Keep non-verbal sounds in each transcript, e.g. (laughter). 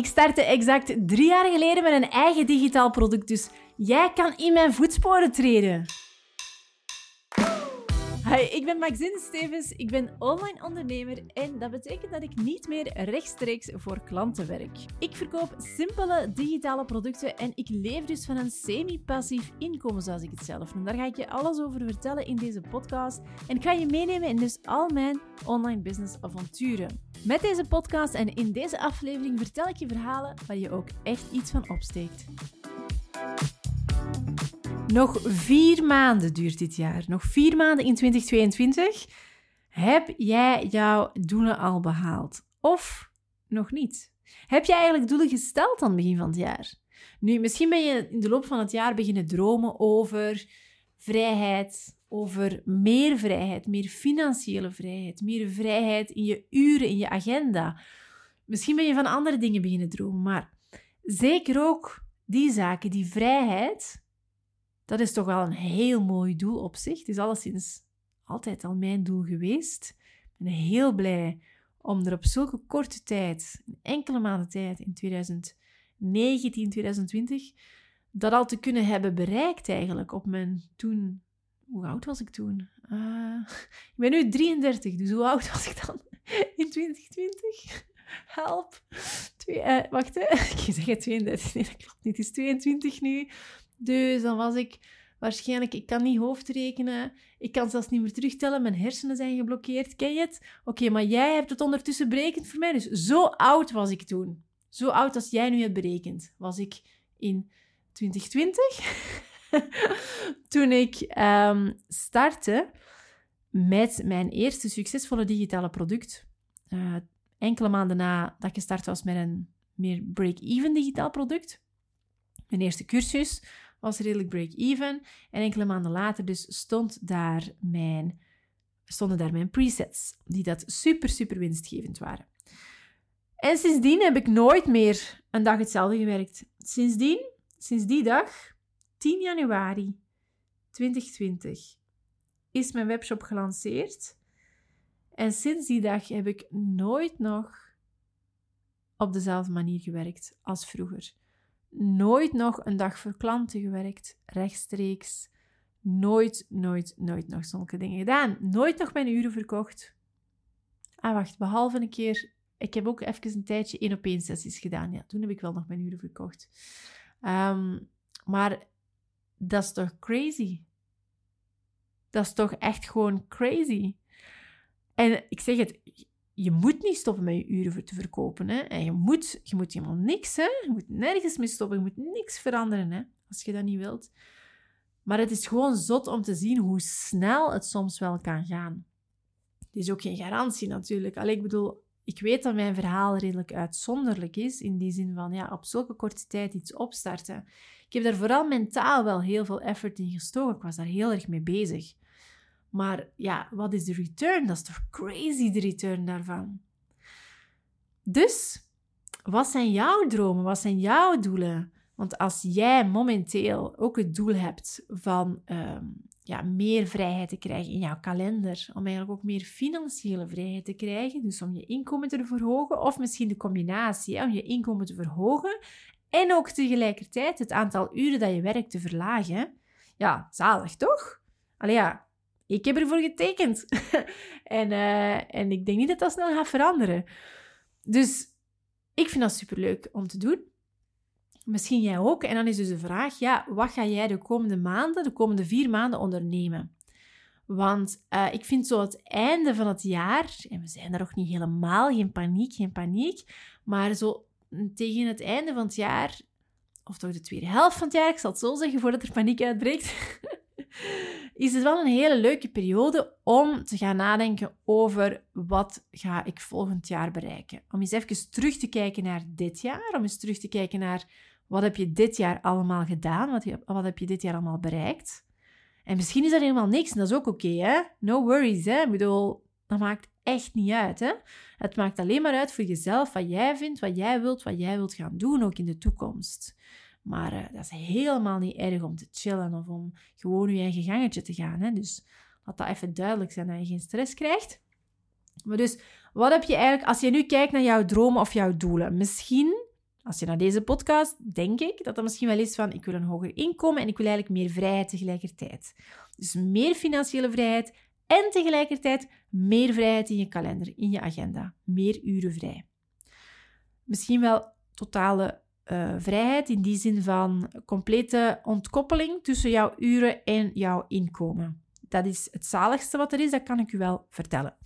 Ik startte exact drie jaar geleden met een eigen digitaal product, dus jij kan in mijn voetsporen treden. Hi, ik ben Maxine Stevens, ik ben online ondernemer en dat betekent dat ik niet meer rechtstreeks voor klanten werk. Ik verkoop simpele digitale producten en ik leef dus van een semi-passief inkomen, zoals ik het zelf noem. Daar ga ik je alles over vertellen in deze podcast en ik ga je meenemen in dus al mijn online business avonturen. Met deze podcast en in deze aflevering vertel ik je verhalen waar je ook echt iets van opsteekt. Nog vier maanden duurt dit jaar. Nog vier maanden in 2022. Heb jij jouw doelen al behaald? Of nog niet? Heb je eigenlijk doelen gesteld aan het begin van het jaar? Nu, misschien ben je in de loop van het jaar beginnen dromen over vrijheid, over meer vrijheid, meer financiële vrijheid, meer vrijheid in je uren, in je agenda. Misschien ben je van andere dingen beginnen dromen, maar zeker ook die zaken, die vrijheid, dat is toch wel een heel mooi doel op zich. Het is alleszins altijd al mijn doel geweest. Ik ben heel blij om er op zulke korte tijd, een enkele maanden tijd, in 2019, 2020, dat al te kunnen hebben bereikt eigenlijk op mijn toen... Hoe oud was ik toen? Uh, ik ben nu 33, dus hoe oud was ik dan (laughs) in 2020? Help. Uh, wacht, hè. (laughs) ik zeg 32. Nee, dat klopt niet. Het is 22 nu. Dus dan was ik waarschijnlijk, ik kan niet hoofdrekenen, ik kan zelfs niet meer terugtellen, mijn hersenen zijn geblokkeerd, ken je het? Oké, maar jij hebt het ondertussen berekend voor mij, dus zo oud was ik toen. Zo oud als jij nu hebt berekend, was ik in 2020. (laughs) toen ik um, startte met mijn eerste succesvolle digitale product. Uh, enkele maanden nadat ik gestart was met een meer break-even digitaal product. Mijn eerste cursus was redelijk break-even. En enkele maanden later dus stond daar mijn, stonden daar mijn presets, die dat super, super winstgevend waren. En sindsdien heb ik nooit meer een dag hetzelfde gewerkt. Sindsdien, sinds die dag, 10 januari 2020, is mijn webshop gelanceerd. En sinds die dag heb ik nooit nog op dezelfde manier gewerkt als vroeger nooit nog een dag voor klanten gewerkt, rechtstreeks. Nooit, nooit, nooit nog zulke dingen gedaan. Nooit nog mijn uren verkocht. Ah, wacht, behalve een keer. Ik heb ook even een tijdje één op één sessies gedaan. Ja, toen heb ik wel nog mijn uren verkocht. Um, maar dat is toch crazy? Dat is toch echt gewoon crazy? En ik zeg het, je moet niet stoppen met je uren te verkopen. Hè? En je moet, je moet helemaal niks. Hè? Je moet nergens mee stoppen. Je moet niks veranderen hè? als je dat niet wilt. Maar het is gewoon zot om te zien hoe snel het soms wel kan gaan. Het is ook geen garantie natuurlijk. Ik bedoel, ik weet dat mijn verhaal redelijk uitzonderlijk is. In die zin van ja, op zulke korte tijd iets opstarten. Ik heb daar vooral mentaal wel heel veel effort in gestoken. Ik was daar heel erg mee bezig. Maar ja, wat is de return? Dat is toch crazy, de return daarvan. Dus, wat zijn jouw dromen? Wat zijn jouw doelen? Want als jij momenteel ook het doel hebt van ehm, ja, meer vrijheid te krijgen in jouw kalender, om eigenlijk ook meer financiële vrijheid te krijgen, dus om je inkomen te verhogen, of misschien de combinatie, om je inkomen te verhogen en ook tegelijkertijd het aantal uren dat je werkt te verlagen, ja, zalig toch? Allee ja, ik heb ervoor getekend. (laughs) en, uh, en ik denk niet dat dat snel gaat veranderen. Dus ik vind dat superleuk om te doen. Misschien jij ook. En dan is dus de vraag, ja, wat ga jij de komende maanden, de komende vier maanden ondernemen? Want uh, ik vind zo het einde van het jaar, en we zijn er nog niet helemaal, geen paniek, geen paniek, maar zo tegen het einde van het jaar, of toch de tweede helft van het jaar, ik zal het zo zeggen voordat er paniek uitbreekt, (laughs) is het wel een hele leuke periode om te gaan nadenken over wat ga ik volgend jaar bereiken. Om eens even terug te kijken naar dit jaar, om eens terug te kijken naar wat heb je dit jaar allemaal gedaan, wat, wat heb je dit jaar allemaal bereikt. En misschien is dat helemaal niks en dat is ook oké, hè. No worries, hè. Ik bedoel, dat maakt echt niet uit, hè. Het maakt alleen maar uit voor jezelf wat jij vindt, wat jij wilt, wat jij wilt gaan doen, ook in de toekomst. Maar uh, dat is helemaal niet erg om te chillen of om gewoon je eigen gangetje te gaan. Hè? Dus laat dat even duidelijk zijn dat je geen stress krijgt. Maar dus, wat heb je eigenlijk, als je nu kijkt naar jouw dromen of jouw doelen? Misschien als je naar deze podcast, denk ik dat dat misschien wel is van ik wil een hoger inkomen en ik wil eigenlijk meer vrijheid tegelijkertijd. Dus meer financiële vrijheid en tegelijkertijd meer vrijheid in je kalender, in je agenda. Meer uren vrij. Misschien wel totale uh, vrijheid in die zin van complete ontkoppeling tussen jouw uren en jouw inkomen. Dat is het zaligste wat er is, dat kan ik u wel vertellen.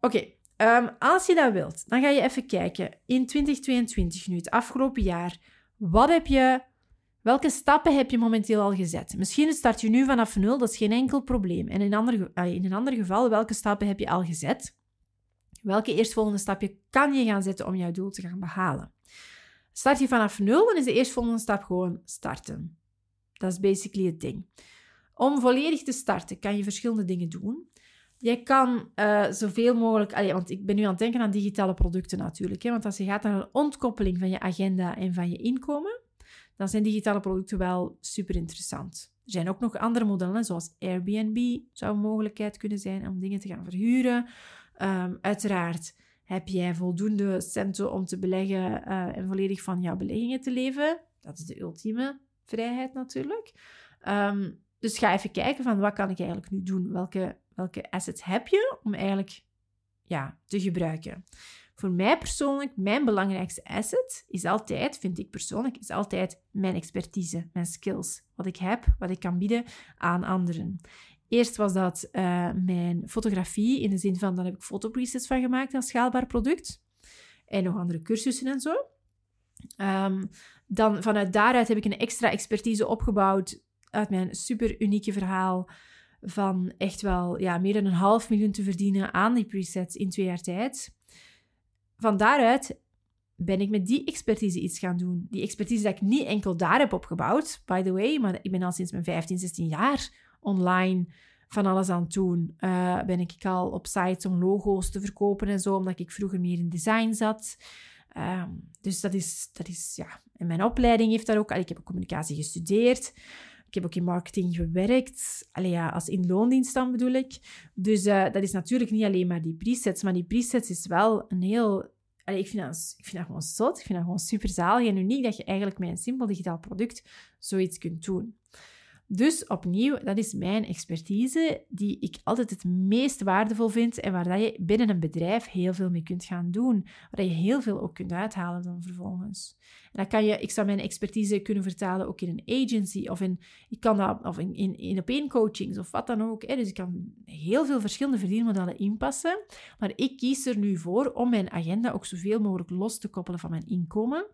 Oké, ehm, als je dat wilt, dan ga je even kijken in 2022 nu, het afgelopen jaar. Wat heb je, welke stappen heb je momenteel al gezet? Misschien start je nu vanaf nul, dat is geen enkel probleem. En in, ander, in een ander geval, welke stappen heb je al gezet? Welke eerstvolgende stapje kan je gaan zetten om jouw doel te gaan behalen? Start je vanaf nul, dan is de eerstvolgende stap gewoon starten. Dat is basically het ding. Om volledig te starten kan je verschillende dingen doen. Je kan uh, zoveel mogelijk, want ik ben nu aan het denken aan digitale producten natuurlijk. Hè, want als je gaat naar een ontkoppeling van je agenda en van je inkomen, dan zijn digitale producten wel super interessant. Er zijn ook nog andere modellen, zoals Airbnb zou een mogelijkheid kunnen zijn om dingen te gaan verhuren. Um, uiteraard heb jij voldoende centen om te beleggen uh, en volledig van jouw beleggingen te leven. Dat is de ultieme vrijheid natuurlijk. Um, dus ga even kijken van wat kan ik eigenlijk nu doen? Welke, welke assets heb je om eigenlijk ja, te gebruiken? Voor mij persoonlijk, mijn belangrijkste asset is altijd, vind ik persoonlijk, is altijd mijn expertise, mijn skills. Wat ik heb, wat ik kan bieden aan anderen. Eerst was dat uh, mijn fotografie, in de zin van, daar heb ik fotopresets van gemaakt als schaalbaar product. En nog andere cursussen en zo. Um, dan vanuit daaruit heb ik een extra expertise opgebouwd uit mijn super unieke verhaal van echt wel ja, meer dan een half miljoen te verdienen aan die presets in twee jaar tijd. Van daaruit ben ik met die expertise iets gaan doen. Die expertise dat ik niet enkel daar heb opgebouwd, by the way, maar ik ben al sinds mijn 15, 16 jaar online van alles aan het doen. Uh, ben ik al op sites om logo's te verkopen en zo, omdat ik vroeger meer in design zat. Ehm, dus dat is, dat is, ja. En mijn opleiding heeft daar ook... Ik heb communicatie gestudeerd. Ik heb ook in marketing gewerkt. Allee, ja, als in loondienst dan bedoel ik. Dus uh, dat is natuurlijk niet alleen maar die presets. Maar die presets is wel een heel... Ik, vind dat, ik vind dat gewoon zot. Ik vind dat gewoon super zalig en uniek dat je eigenlijk met een simpel digitaal product zoiets kunt doen. Dus opnieuw, dat is mijn expertise die ik altijd het meest waardevol vind en waar dat je binnen een bedrijf heel veel mee kunt gaan doen. Waar je heel veel ook kunt uithalen dan vervolgens. En kan je, ik zou mijn expertise kunnen vertalen ook in een agency of in, ik kan dat, of in, in, in op of wat dan ook. Hè. Dus ik kan heel veel verschillende verdienmodellen inpassen. Maar ik kies er nu voor om mijn agenda ook zoveel mogelijk los te koppelen van mijn inkomen.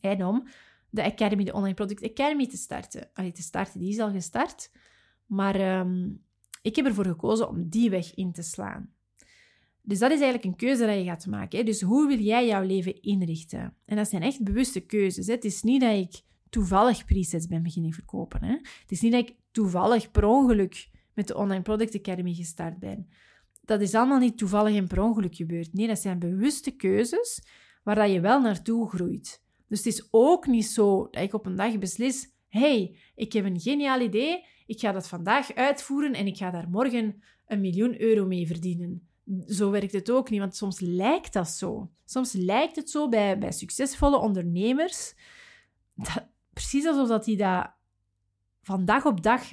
En om de Academy, de Online Product Academy te starten. Allee, te starten, die is al gestart. Maar um, ik heb ervoor gekozen om die weg in te slaan. Dus dat is eigenlijk een keuze dat je gaat maken. Hè? Dus hoe wil jij jouw leven inrichten? En dat zijn echt bewuste keuzes. Het is niet dat ik toevallig presets ben beginnen verkopen. Hè? Het is niet dat ik toevallig per ongeluk met de Online Product Academy gestart ben. Dat is allemaal niet toevallig en per ongeluk gebeurd. Nee, dat zijn bewuste keuzes waar dat je wel naartoe groeit. Dus het is ook niet zo dat ik op een dag beslis: hey, ik heb een geniaal idee, ik ga dat vandaag uitvoeren en ik ga daar morgen een miljoen euro mee verdienen. Zo werkt het ook niet, want soms lijkt dat zo. Soms lijkt het zo bij, bij succesvolle ondernemers, dat, precies alsof dat die dat van dag op dag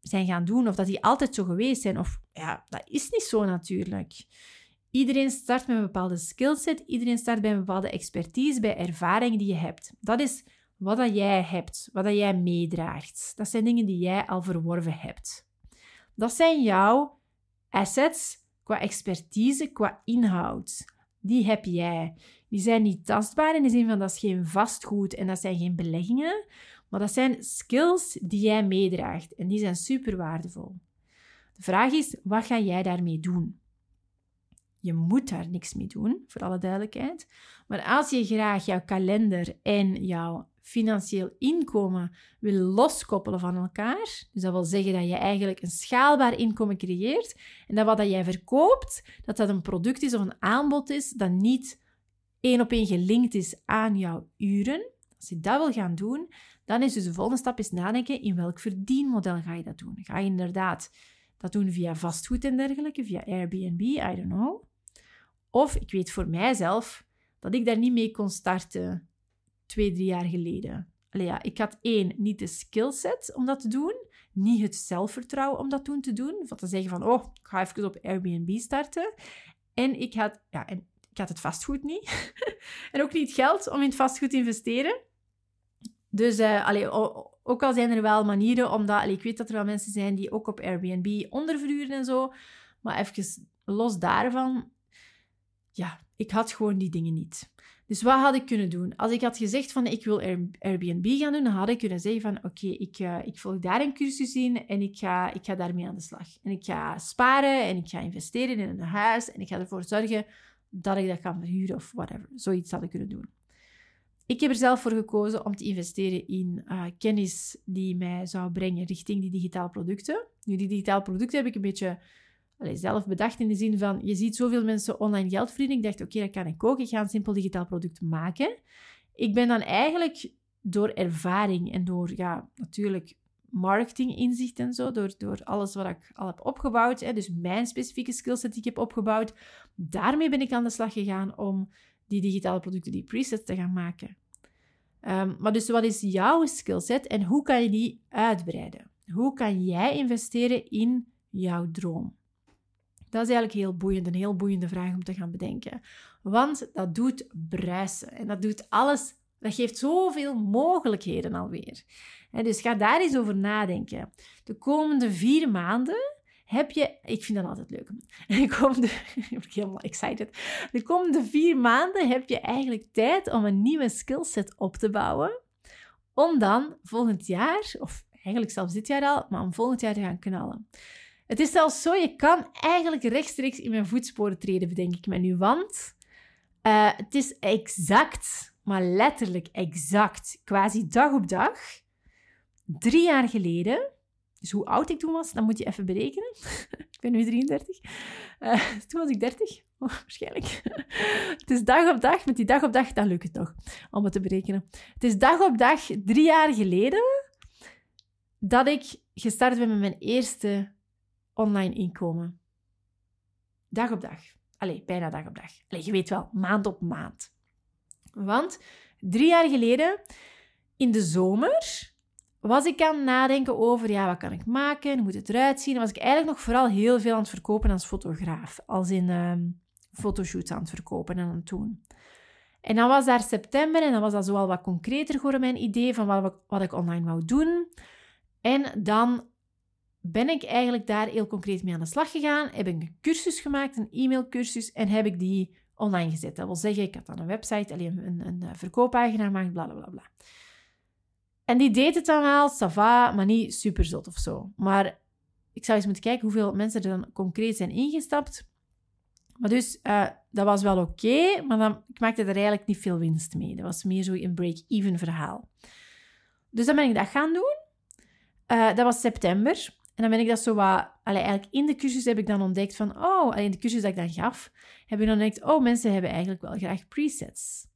zijn gaan doen, of dat die altijd zo geweest zijn. Of ja, dat is niet zo natuurlijk. Iedereen start met een bepaalde skillset, iedereen start bij een bepaalde expertise, bij ervaringen die je hebt. Dat is wat dat jij hebt, wat dat jij meedraagt. Dat zijn dingen die jij al verworven hebt. Dat zijn jouw assets qua expertise, qua inhoud. Die heb jij. Die zijn niet tastbaar in de zin van dat is geen vastgoed en dat zijn geen beleggingen, maar dat zijn skills die jij meedraagt en die zijn super waardevol. De vraag is, wat ga jij daarmee doen? Je moet daar niks mee doen, voor alle duidelijkheid. Maar als je graag jouw kalender en jouw financieel inkomen wil loskoppelen van elkaar, dus dat wil zeggen dat je eigenlijk een schaalbaar inkomen creëert en dat wat dat jij verkoopt, dat dat een product is of een aanbod is dat niet één op één gelinkt is aan jouw uren. Als je dat wil gaan doen, dan is dus de volgende stap is nadenken in welk verdienmodel ga je dat doen. Ga je inderdaad dat doen via vastgoed en dergelijke, via Airbnb, I don't know. Of ik weet voor mijzelf dat ik daar niet mee kon starten twee, drie jaar geleden. Allee, ja, ik had één, niet de skillset om dat te doen, niet het zelfvertrouwen om dat toen te doen, van te zeggen van, oh, ik ga even op Airbnb starten. En ik had, ja, en ik had het vastgoed niet. (laughs) en ook niet geld om in het vastgoed te investeren. Dus uh, ook al zijn er wel manieren, omdat allee, ik weet dat er wel mensen zijn die ook op Airbnb onderverhuren en zo. Maar even los daarvan, ja, ik had gewoon die dingen niet. Dus wat had ik kunnen doen? Als ik had gezegd van ik wil Airbnb gaan doen, dan had ik kunnen zeggen van oké, ik, uh, ik volg daar een cursus in en ik ga, ik ga daarmee aan de slag. En ik ga sparen en ik ga investeren in een huis en ik ga ervoor zorgen dat ik dat kan verhuren of whatever. Zoiets had ik kunnen doen. Ik heb er zelf voor gekozen om te investeren in uh, kennis die mij zou brengen richting die digitale producten. Nu, die digitale producten heb ik een beetje zelf bedacht in de zin van, je ziet zoveel mensen online geld verdienen. Ik dacht, oké, dat kan ik ook. Ik ga een simpel digitaal product maken. Ik ben dan eigenlijk door ervaring en door, ja, natuurlijk marketinginzicht en zo, door, door alles wat ik al heb opgebouwd, hè, dus mijn specifieke skillset die ik heb opgebouwd, daarmee ben ik aan de slag gegaan om die digitale producten, die presets te gaan maken. Um, maar dus wat is jouw skillset en hoe kan je die uitbreiden? Hoe kan jij investeren in jouw droom? Dat is eigenlijk heel boeiend, een heel boeiende vraag om te gaan bedenken. Want dat doet bruisen en dat doet alles, dat geeft zoveel mogelijkheden alweer. dus ga daar eens over nadenken. De komende vier maanden heb je, ik vind dat altijd leuk. (laughs) De komende, (laughs) ik ben helemaal excited. De komende vier maanden heb je eigenlijk tijd om een nieuwe skillset op te bouwen. Om dan volgend jaar, of eigenlijk zelfs dit jaar al, maar om volgend jaar te gaan knallen. Het is zelfs zo, je kan eigenlijk rechtstreeks in mijn voetsporen treden, bedenk ik me nu. Want uh, het is exact, maar letterlijk exact, quasi dag op dag, drie jaar geleden. Dus hoe oud ik toen was, dat moet je even berekenen. (laughs) ik ben nu 33. Uh, eh, toen was ik 30, oh, (laughs) waarschijnlijk. het is dag op dag, met die dag op dag, dan lukt het toch om het te berekenen. Het is dag op dag, drie jaar geleden, dat ik gestart ben met mijn eerste online inkomen. Dag op dag. Allee, bijna dag op dag. Je weet wel, maand op maand. Want drie jaar geleden, in de zomer, was ik aan het nadenken over, ja, wat kan ik maken? Hoe moet het eruit zien? Was ik eigenlijk nog vooral heel veel aan het verkopen als fotograaf. Als in um, fotoshoots aan het verkopen en aan het doen. En dan was daar september en dan was dat zoal wat concreter geworden, mijn idee van wat, wat ik online wou doen. En dan ben ik eigenlijk daar heel concreet mee aan de slag gegaan. Heb ik een cursus gemaakt, een e-mailcursus, en heb ik die online gezet. Dat wil zeggen, ik had dan een website, alleen een, een, verkooppagina gemaakt, bla bla bla. En die deed het dan wel, sava, maar niet super zot of zo. Maar ik zou eens moeten kijken hoeveel mensen er dan concreet zijn ingestapt. Maar dus, uh, dat was wel oké, maar dan, ik maakte er eigenlijk niet veel winst mee. Dat was meer een break-even verhaal. Dus dan ben ik dat gaan doen. Uh, dat was september. En dan ben ik dat zo wat... Eigenlijk in de cursus heb ik dan ontdekt van... Oh, in de cursus dat ik dan gaf, heb ik dan ontdekt... Oh, mensen hebben eigenlijk wel graag presets.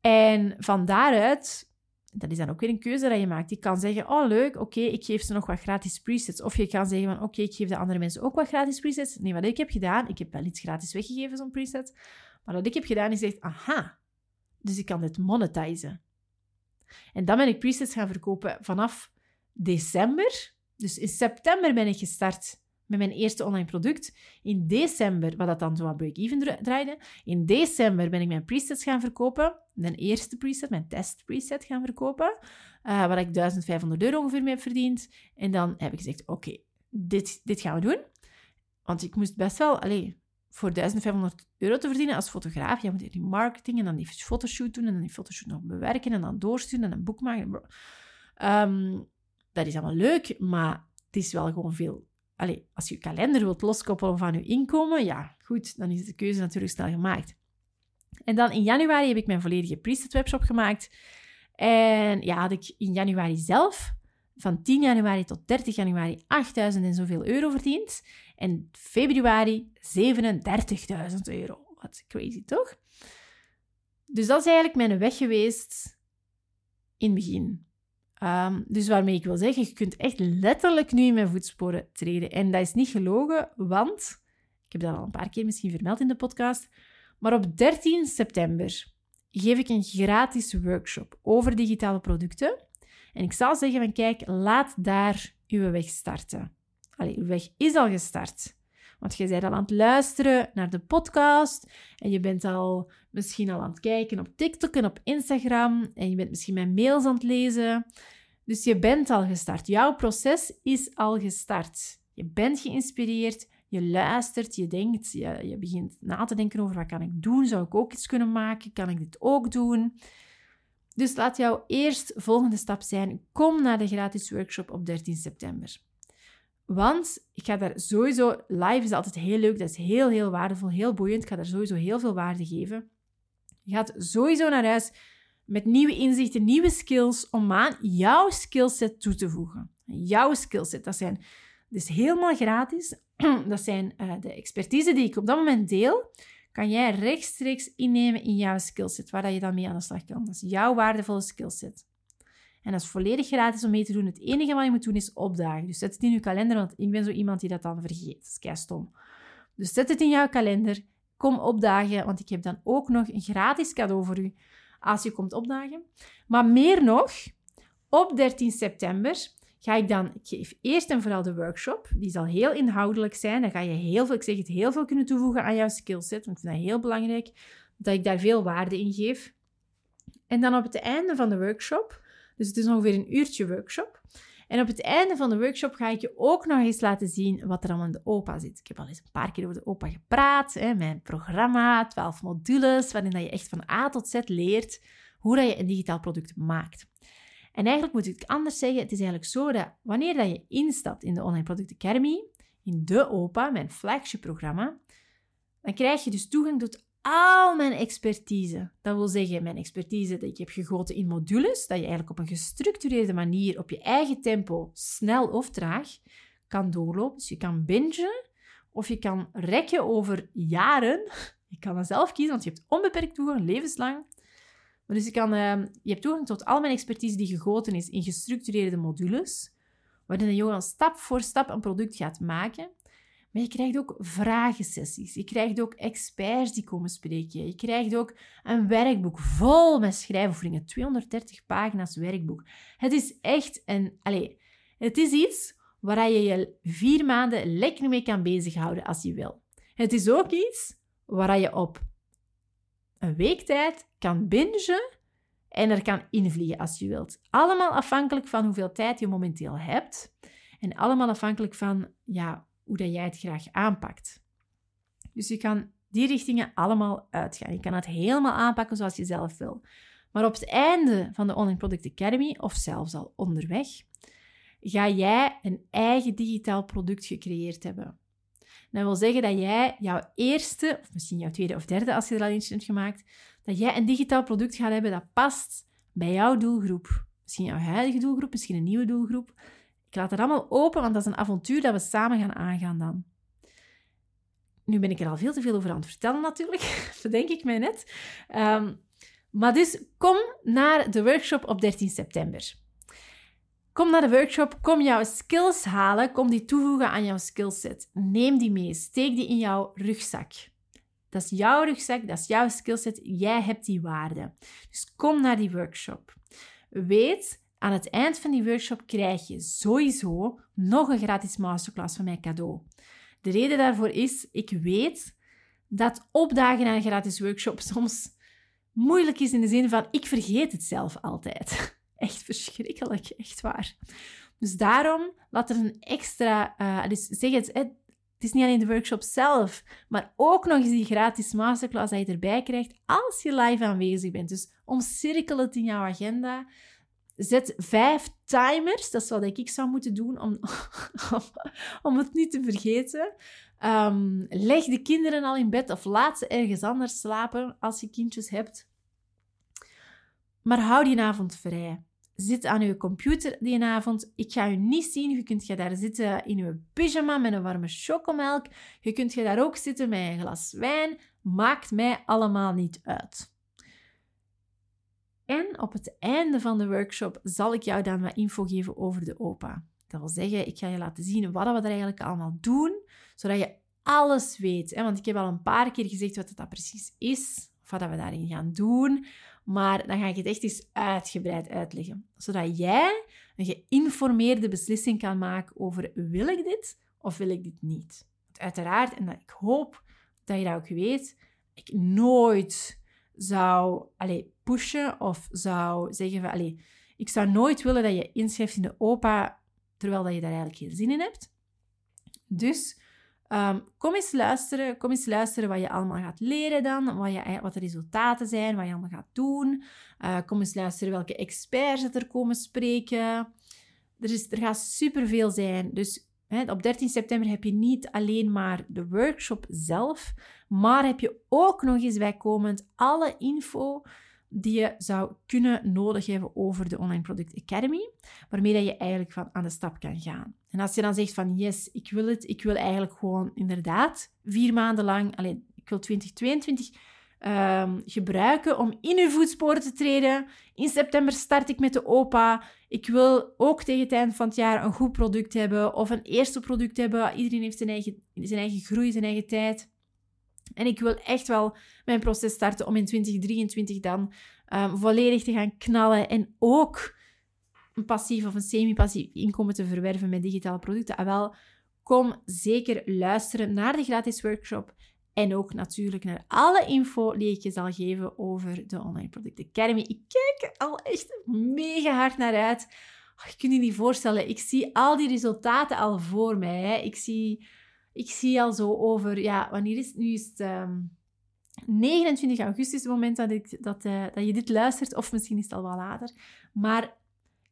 En van daaruit... Dat is dan ook weer een keuze dat je maakt. Je kan zeggen, oh leuk, oké, ik geef ze nog wat gratis presets. Of je kan zeggen van, oké, ik geef de andere mensen ook wat gratis presets. Nee, wat ik heb gedaan, ik heb wel iets gratis weggegeven, zo'n preset. Maar wat ik heb gedaan, is gezegd, aha, dus ik kan dit monetizen. En dan ben ik presets gaan verkopen vanaf december dus in september ben ik gestart met mijn eerste online product. In december, wat dat dan zo aan break-even draaide, in december ben ik mijn presets gaan verkopen. Mijn eerste preset, mijn test preset gaan verkopen. Uh, waar ik 1500 euro ongeveer mee heb verdiend. En dan heb ik gezegd, oké, dit, dit gaan we doen. Want ik moest best wel, allee, voor 1500 euro te verdienen als fotograaf, je moet die marketing en dan die fotoshoot doen en dan die fotoshoot nog bewerken en dan doorsturen en een boek maken. Um, dat is allemaal leuk, maar het is wel gewoon veel. Allee, als je je kalender wilt loskoppelen van je inkomen, ja, goed, dan is de keuze natuurlijk snel gemaakt. En dan in januari heb ik mijn volledige preset webshop gemaakt. En ja, had ik in januari zelf van 10 januari tot 30 januari 8000 en zoveel euro verdiend. En februari 37.000 euro. Wat crazy, toch? Dus dat is eigenlijk mijn weg geweest in het begin. Um, dus waarmee ik wil zeggen, je kunt echt letterlijk nu in mijn voetsporen treden. En dat is niet gelogen, want, ik heb dat al een paar keer misschien vermeld in de podcast, Maar op 13 september geef ik een gratis workshop over digitale producten. En ik zal zeggen van kijk, laat daar uw weg starten. Allee, uw weg is al gestart. Want je bent al aan het luisteren naar de podcast en je bent al misschien al aan het kijken op TikTok en op Instagram en je bent misschien mijn mails aan het lezen. Dus je bent al gestart. Jouw proces is al gestart. Je bent geïnspireerd, je luistert, je denkt, je, je begint na te denken over wat kan ik doen? Zou ik ook iets kunnen maken? Kan ik dit ook doen? Dus laat jouw eerst volgende stap zijn. Kom naar de gratis workshop op 13 september. Want ik ga daar sowieso, live is altijd heel leuk, dat is heel, heel waardevol, heel boeiend. Ik ga daar sowieso heel veel waarde geven. Je gaat sowieso naar huis met nieuwe inzichten, nieuwe skills om aan jouw skillset toe te voegen. Jouw skillset, dat zijn dus helemaal gratis. (clears throat) Dat zijn uh, de expertise die ik op dat moment deel, kan jij rechtstreeks innemen in jouw skillset, waar je dan mee aan de slag kan. Dat is jouw waardevolle skillset. En dat is volledig gratis om mee te doen. Het enige wat je moet doen is opdagen. Dus zet het in je kalender, want ik ben zo iemand die dat dan vergeet. Dat is kei stom. Dus zet het in jouw kalender. Kom opdagen, want ik heb dan ook nog een gratis cadeau voor u als je komt opdagen. Maar meer nog, op 13 september ga ik dan, ik geef eerst en vooral de workshop. Die zal heel inhoudelijk zijn. Dan ga je heel veel, ik zeg het, heel veel kunnen toevoegen aan jouw skillset. Want ik vind dat heel belangrijk dat ik daar veel waarde in geef. En dan op het einde van de workshop dus het is ongeveer een uurtje workshop. En op het einde van de workshop ga ik je ook nog eens laten zien wat er allemaal in de OPA zit. Ik heb al eens een paar keer over de OPA gepraat. Hè, mijn programma, 12 modules, waarin dat je echt van A tot Z leert hoe dat je een digitaal product maakt. En eigenlijk moet ik het anders zeggen. Het is eigenlijk zo dat wanneer dat je instapt in de Online Product Academy, in de OPA, mijn flagship programma, dan krijg je dus toegang tot al mijn expertise. Dat wil zeggen, mijn expertise dat ik heb gegoten in modules, dat je eigenlijk op een gestructureerde manier, op je eigen tempo, snel of traag, kan doorlopen. Dus je kan bingen of je kan rekken over jaren. (laughs) Je kan dat zelf kiezen, want je hebt onbeperkt toegang, levenslang. Maar dus je, kan, uh, je hebt toegang tot al mijn expertise die gegoten is in gestructureerde modules, waarin je dan stap voor stap een product gaat maken. Maar je krijgt ook vragensessies. Je krijgt ook experts die komen spreken. Je krijgt ook een werkboek vol met schrijfoefeningen. 230 pagina's werkboek. Het is echt een... Allez, het is iets waar je je vier maanden lekker mee kan bezighouden als je wil. Het is ook iets waar je op een week tijd kan bingen en er kan invliegen als je wilt. Allemaal afhankelijk van hoeveel tijd je momenteel hebt. En allemaal afhankelijk van ja, hoe dat jij het graag aanpakt. Dus je kan die richtingen allemaal uitgaan. Je kan het helemaal aanpakken zoals je zelf wil. Maar op het einde van de Online Product Academy, of zelfs al onderweg, ga jij een eigen digitaal product gecreëerd hebben. Dat wil zeggen dat jij jouw eerste, of misschien jouw tweede of derde als je er al eentje hebt gemaakt, dat jij een digitaal product gaat hebben dat past bij jouw doelgroep. Misschien jouw huidige doelgroep, misschien een nieuwe doelgroep. Laat het allemaal open, want dat is een avontuur dat we samen gaan aangaan dan. Nu ben ik er al veel te veel over aan het vertellen natuurlijk, (laughs) bedenk ik mij net. Ehm, maar dus kom naar de workshop op 13 september. Kom naar de workshop, kom jouw skills halen, kom die toevoegen aan jouw skillset. Neem die mee, steek die in jouw rugzak. Dat is jouw rugzak, dat is jouw skillset, jij hebt die waarde. Dus kom naar die workshop. Weet aan het eind van die workshop krijg je sowieso nog een gratis masterclass van mij cadeau. De reden daarvoor is, ik weet dat opdagen naar een gratis workshop soms moeilijk is in de zin van, ik vergeet het zelf altijd. (laughs) Echt verschrikkelijk, echt waar. Dus daarom laat er een extra, uh, dus zeg het, het is niet alleen de workshop zelf, maar ook nog eens die gratis masterclass dat je erbij krijgt als je live aanwezig bent. Dus omcirkel het in jouw agenda. Zet vijf timers, dat is wat ik zou moeten doen om, (laughs) om, het niet te vergeten. Um, leg de kinderen al in bed of laat ze ergens anders slapen als je kindjes hebt. Maar hou die avond vrij. Zit aan je computer die avond. Ik ga je niet zien. Je kunt je daar zitten in je pyjama met een warme chocomelk. Je kunt je daar ook zitten met een glas wijn. Maakt mij allemaal niet uit. En op het einde van de workshop zal ik jou dan wat info geven over de OPA. Dat wil zeggen, ik ga je laten zien wat we er eigenlijk allemaal doen, zodat je alles weet. Want ik heb al een paar keer gezegd wat dat precies is, of wat we daarin gaan doen. Maar dan ga ik het echt eens uitgebreid uitleggen. Zodat jij een geïnformeerde beslissing kan maken over wil ik dit of wil ik dit niet. Uiteraard, en ik hoop dat je dat ook weet, ik nooit zou allez, pushen of zou zeggen van allez, ik zou nooit willen dat je inschrijft in de OPA terwijl dat je daar eigenlijk geen zin in hebt. Dus um, kom eens luisteren. Kom eens luisteren wat je allemaal gaat leren dan. Wat, je, wat de resultaten zijn, wat je allemaal gaat doen. Uh, kom eens luisteren welke experts er komen spreken. Er, is, er gaat superveel zijn. Dus op 13 september heb je niet alleen maar de workshop zelf, maar heb je ook nog eens bijkomend alle info die je zou kunnen nodig hebben over de Online Product Academy, waarmee dat je eigenlijk van aan de stap kan gaan. En als je dan zegt van yes, ik wil het, ik wil eigenlijk gewoon inderdaad vier maanden lang, alleen ik wil 2022 um, gebruiken om in uw voetsporen te treden. In september start ik met de OPA. Ik wil ook tegen het eind van het jaar een goed product hebben of een eerste product hebben. Iedereen heeft zijn eigen, zijn eigen groei, zijn eigen tijd. En ik wil echt wel mijn proces starten om in 2023 dan um, volledig te gaan knallen en ook een passief of een semi-passief inkomen te verwerven met digitale producten. Ah, wel, kom zeker luisteren naar de gratis workshop en ook natuurlijk naar alle info die ik je zal geven over de Online Product Academy. Ik kijk er al echt mega hard naar uit. Oh, je kunt je niet voorstellen, ik zie al die resultaten al voor mij. Hè. Ik zie ik zie al zo over, ja, wanneer is het? Nu is het 29 ehm, augustus, het moment dat, ik, dat, uh, dat je dit luistert, of misschien is het al wel later. Maar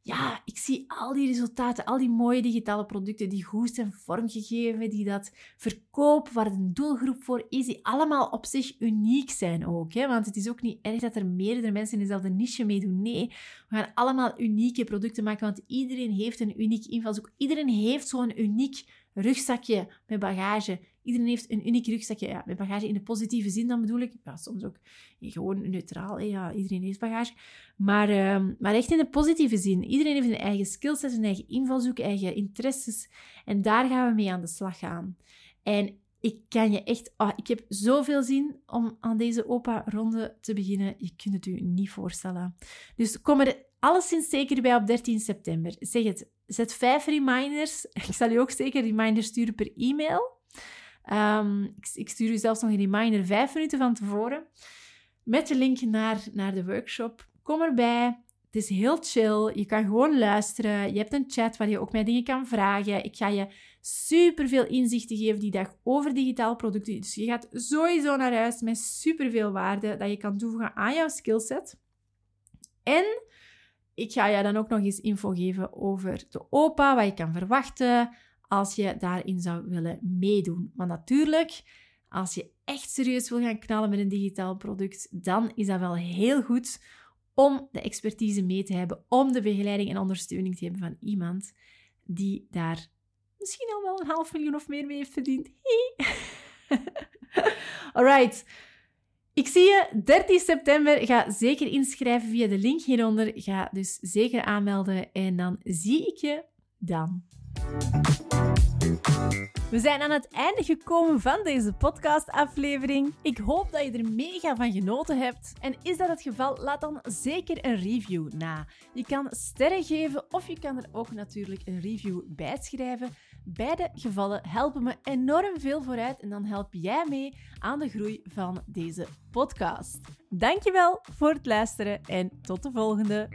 ja, ik zie al die resultaten, al die mooie digitale producten die goed zijn vormgegeven, die dat verkopen, waar een doelgroep voor is, die allemaal op zich uniek zijn ook. Hè? Want het is ook niet erg dat er meerdere mensen in dezelfde niche meedoen. Nee, we gaan allemaal unieke producten maken, want iedereen heeft een uniek invalshoek. Iedereen heeft zo'n uniek rugzakje met bagage. Iedereen heeft een uniek rugzakje ja, met bagage in de positieve zin, dan bedoel ik. Soms ook gewoon neutraal. Ja, iedereen heeft bagage. Maar, uh, maar echt in de positieve zin. Iedereen heeft een eigen skillset, een eigen invalshoek, eigen interesses. En daar gaan we mee aan de slag gaan. En ik kan je echt... Oh, ik heb zoveel zin om aan deze opa-ronde te beginnen. Je kunt het u niet voorstellen. Dus kom er alleszins zeker bij op 13 september. Zeg het, zet vijf reminders. (laughs) Ik zal je ook zeker reminders sturen per e-mail. Um, ik, ik, stuur u zelfs nog een reminder vijf minuten van tevoren. Met de link naar, naar de workshop. Kom erbij. Het is heel chill. Je kan gewoon luisteren. Je hebt een chat waar je ook mij dingen kan vragen. Ik ga je superveel inzichten geven die dag over digitaal producten. Dus je gaat sowieso naar huis met superveel waarde dat je kan toevoegen aan jouw skillset. En ik ga je dan ook nog eens info geven over de OPA, wat je kan verwachten als je daarin zou willen meedoen. Maar natuurlijk, als je echt serieus wil gaan knallen met een digitaal product, dan is dat wel heel goed om de expertise mee te hebben, om de begeleiding en ondersteuning te hebben van iemand die daar misschien al wel een half miljoen of meer mee heeft verdiend. (laughs) Alright. Ik zie je 13 september. Ga zeker inschrijven via de link hieronder. Ga dus zeker aanmelden en dan zie ik je dan. We zijn aan het einde gekomen van deze podcastaflevering. Ik hoop dat je er mega van genoten hebt. En is dat het geval, laat dan zeker een review na. Je kan sterren geven of je kan er ook natuurlijk een review bij schrijven. Beide gevallen helpen me enorm veel vooruit en dan help jij mee aan de groei van deze podcast. Dankjewel voor het luisteren en tot de volgende.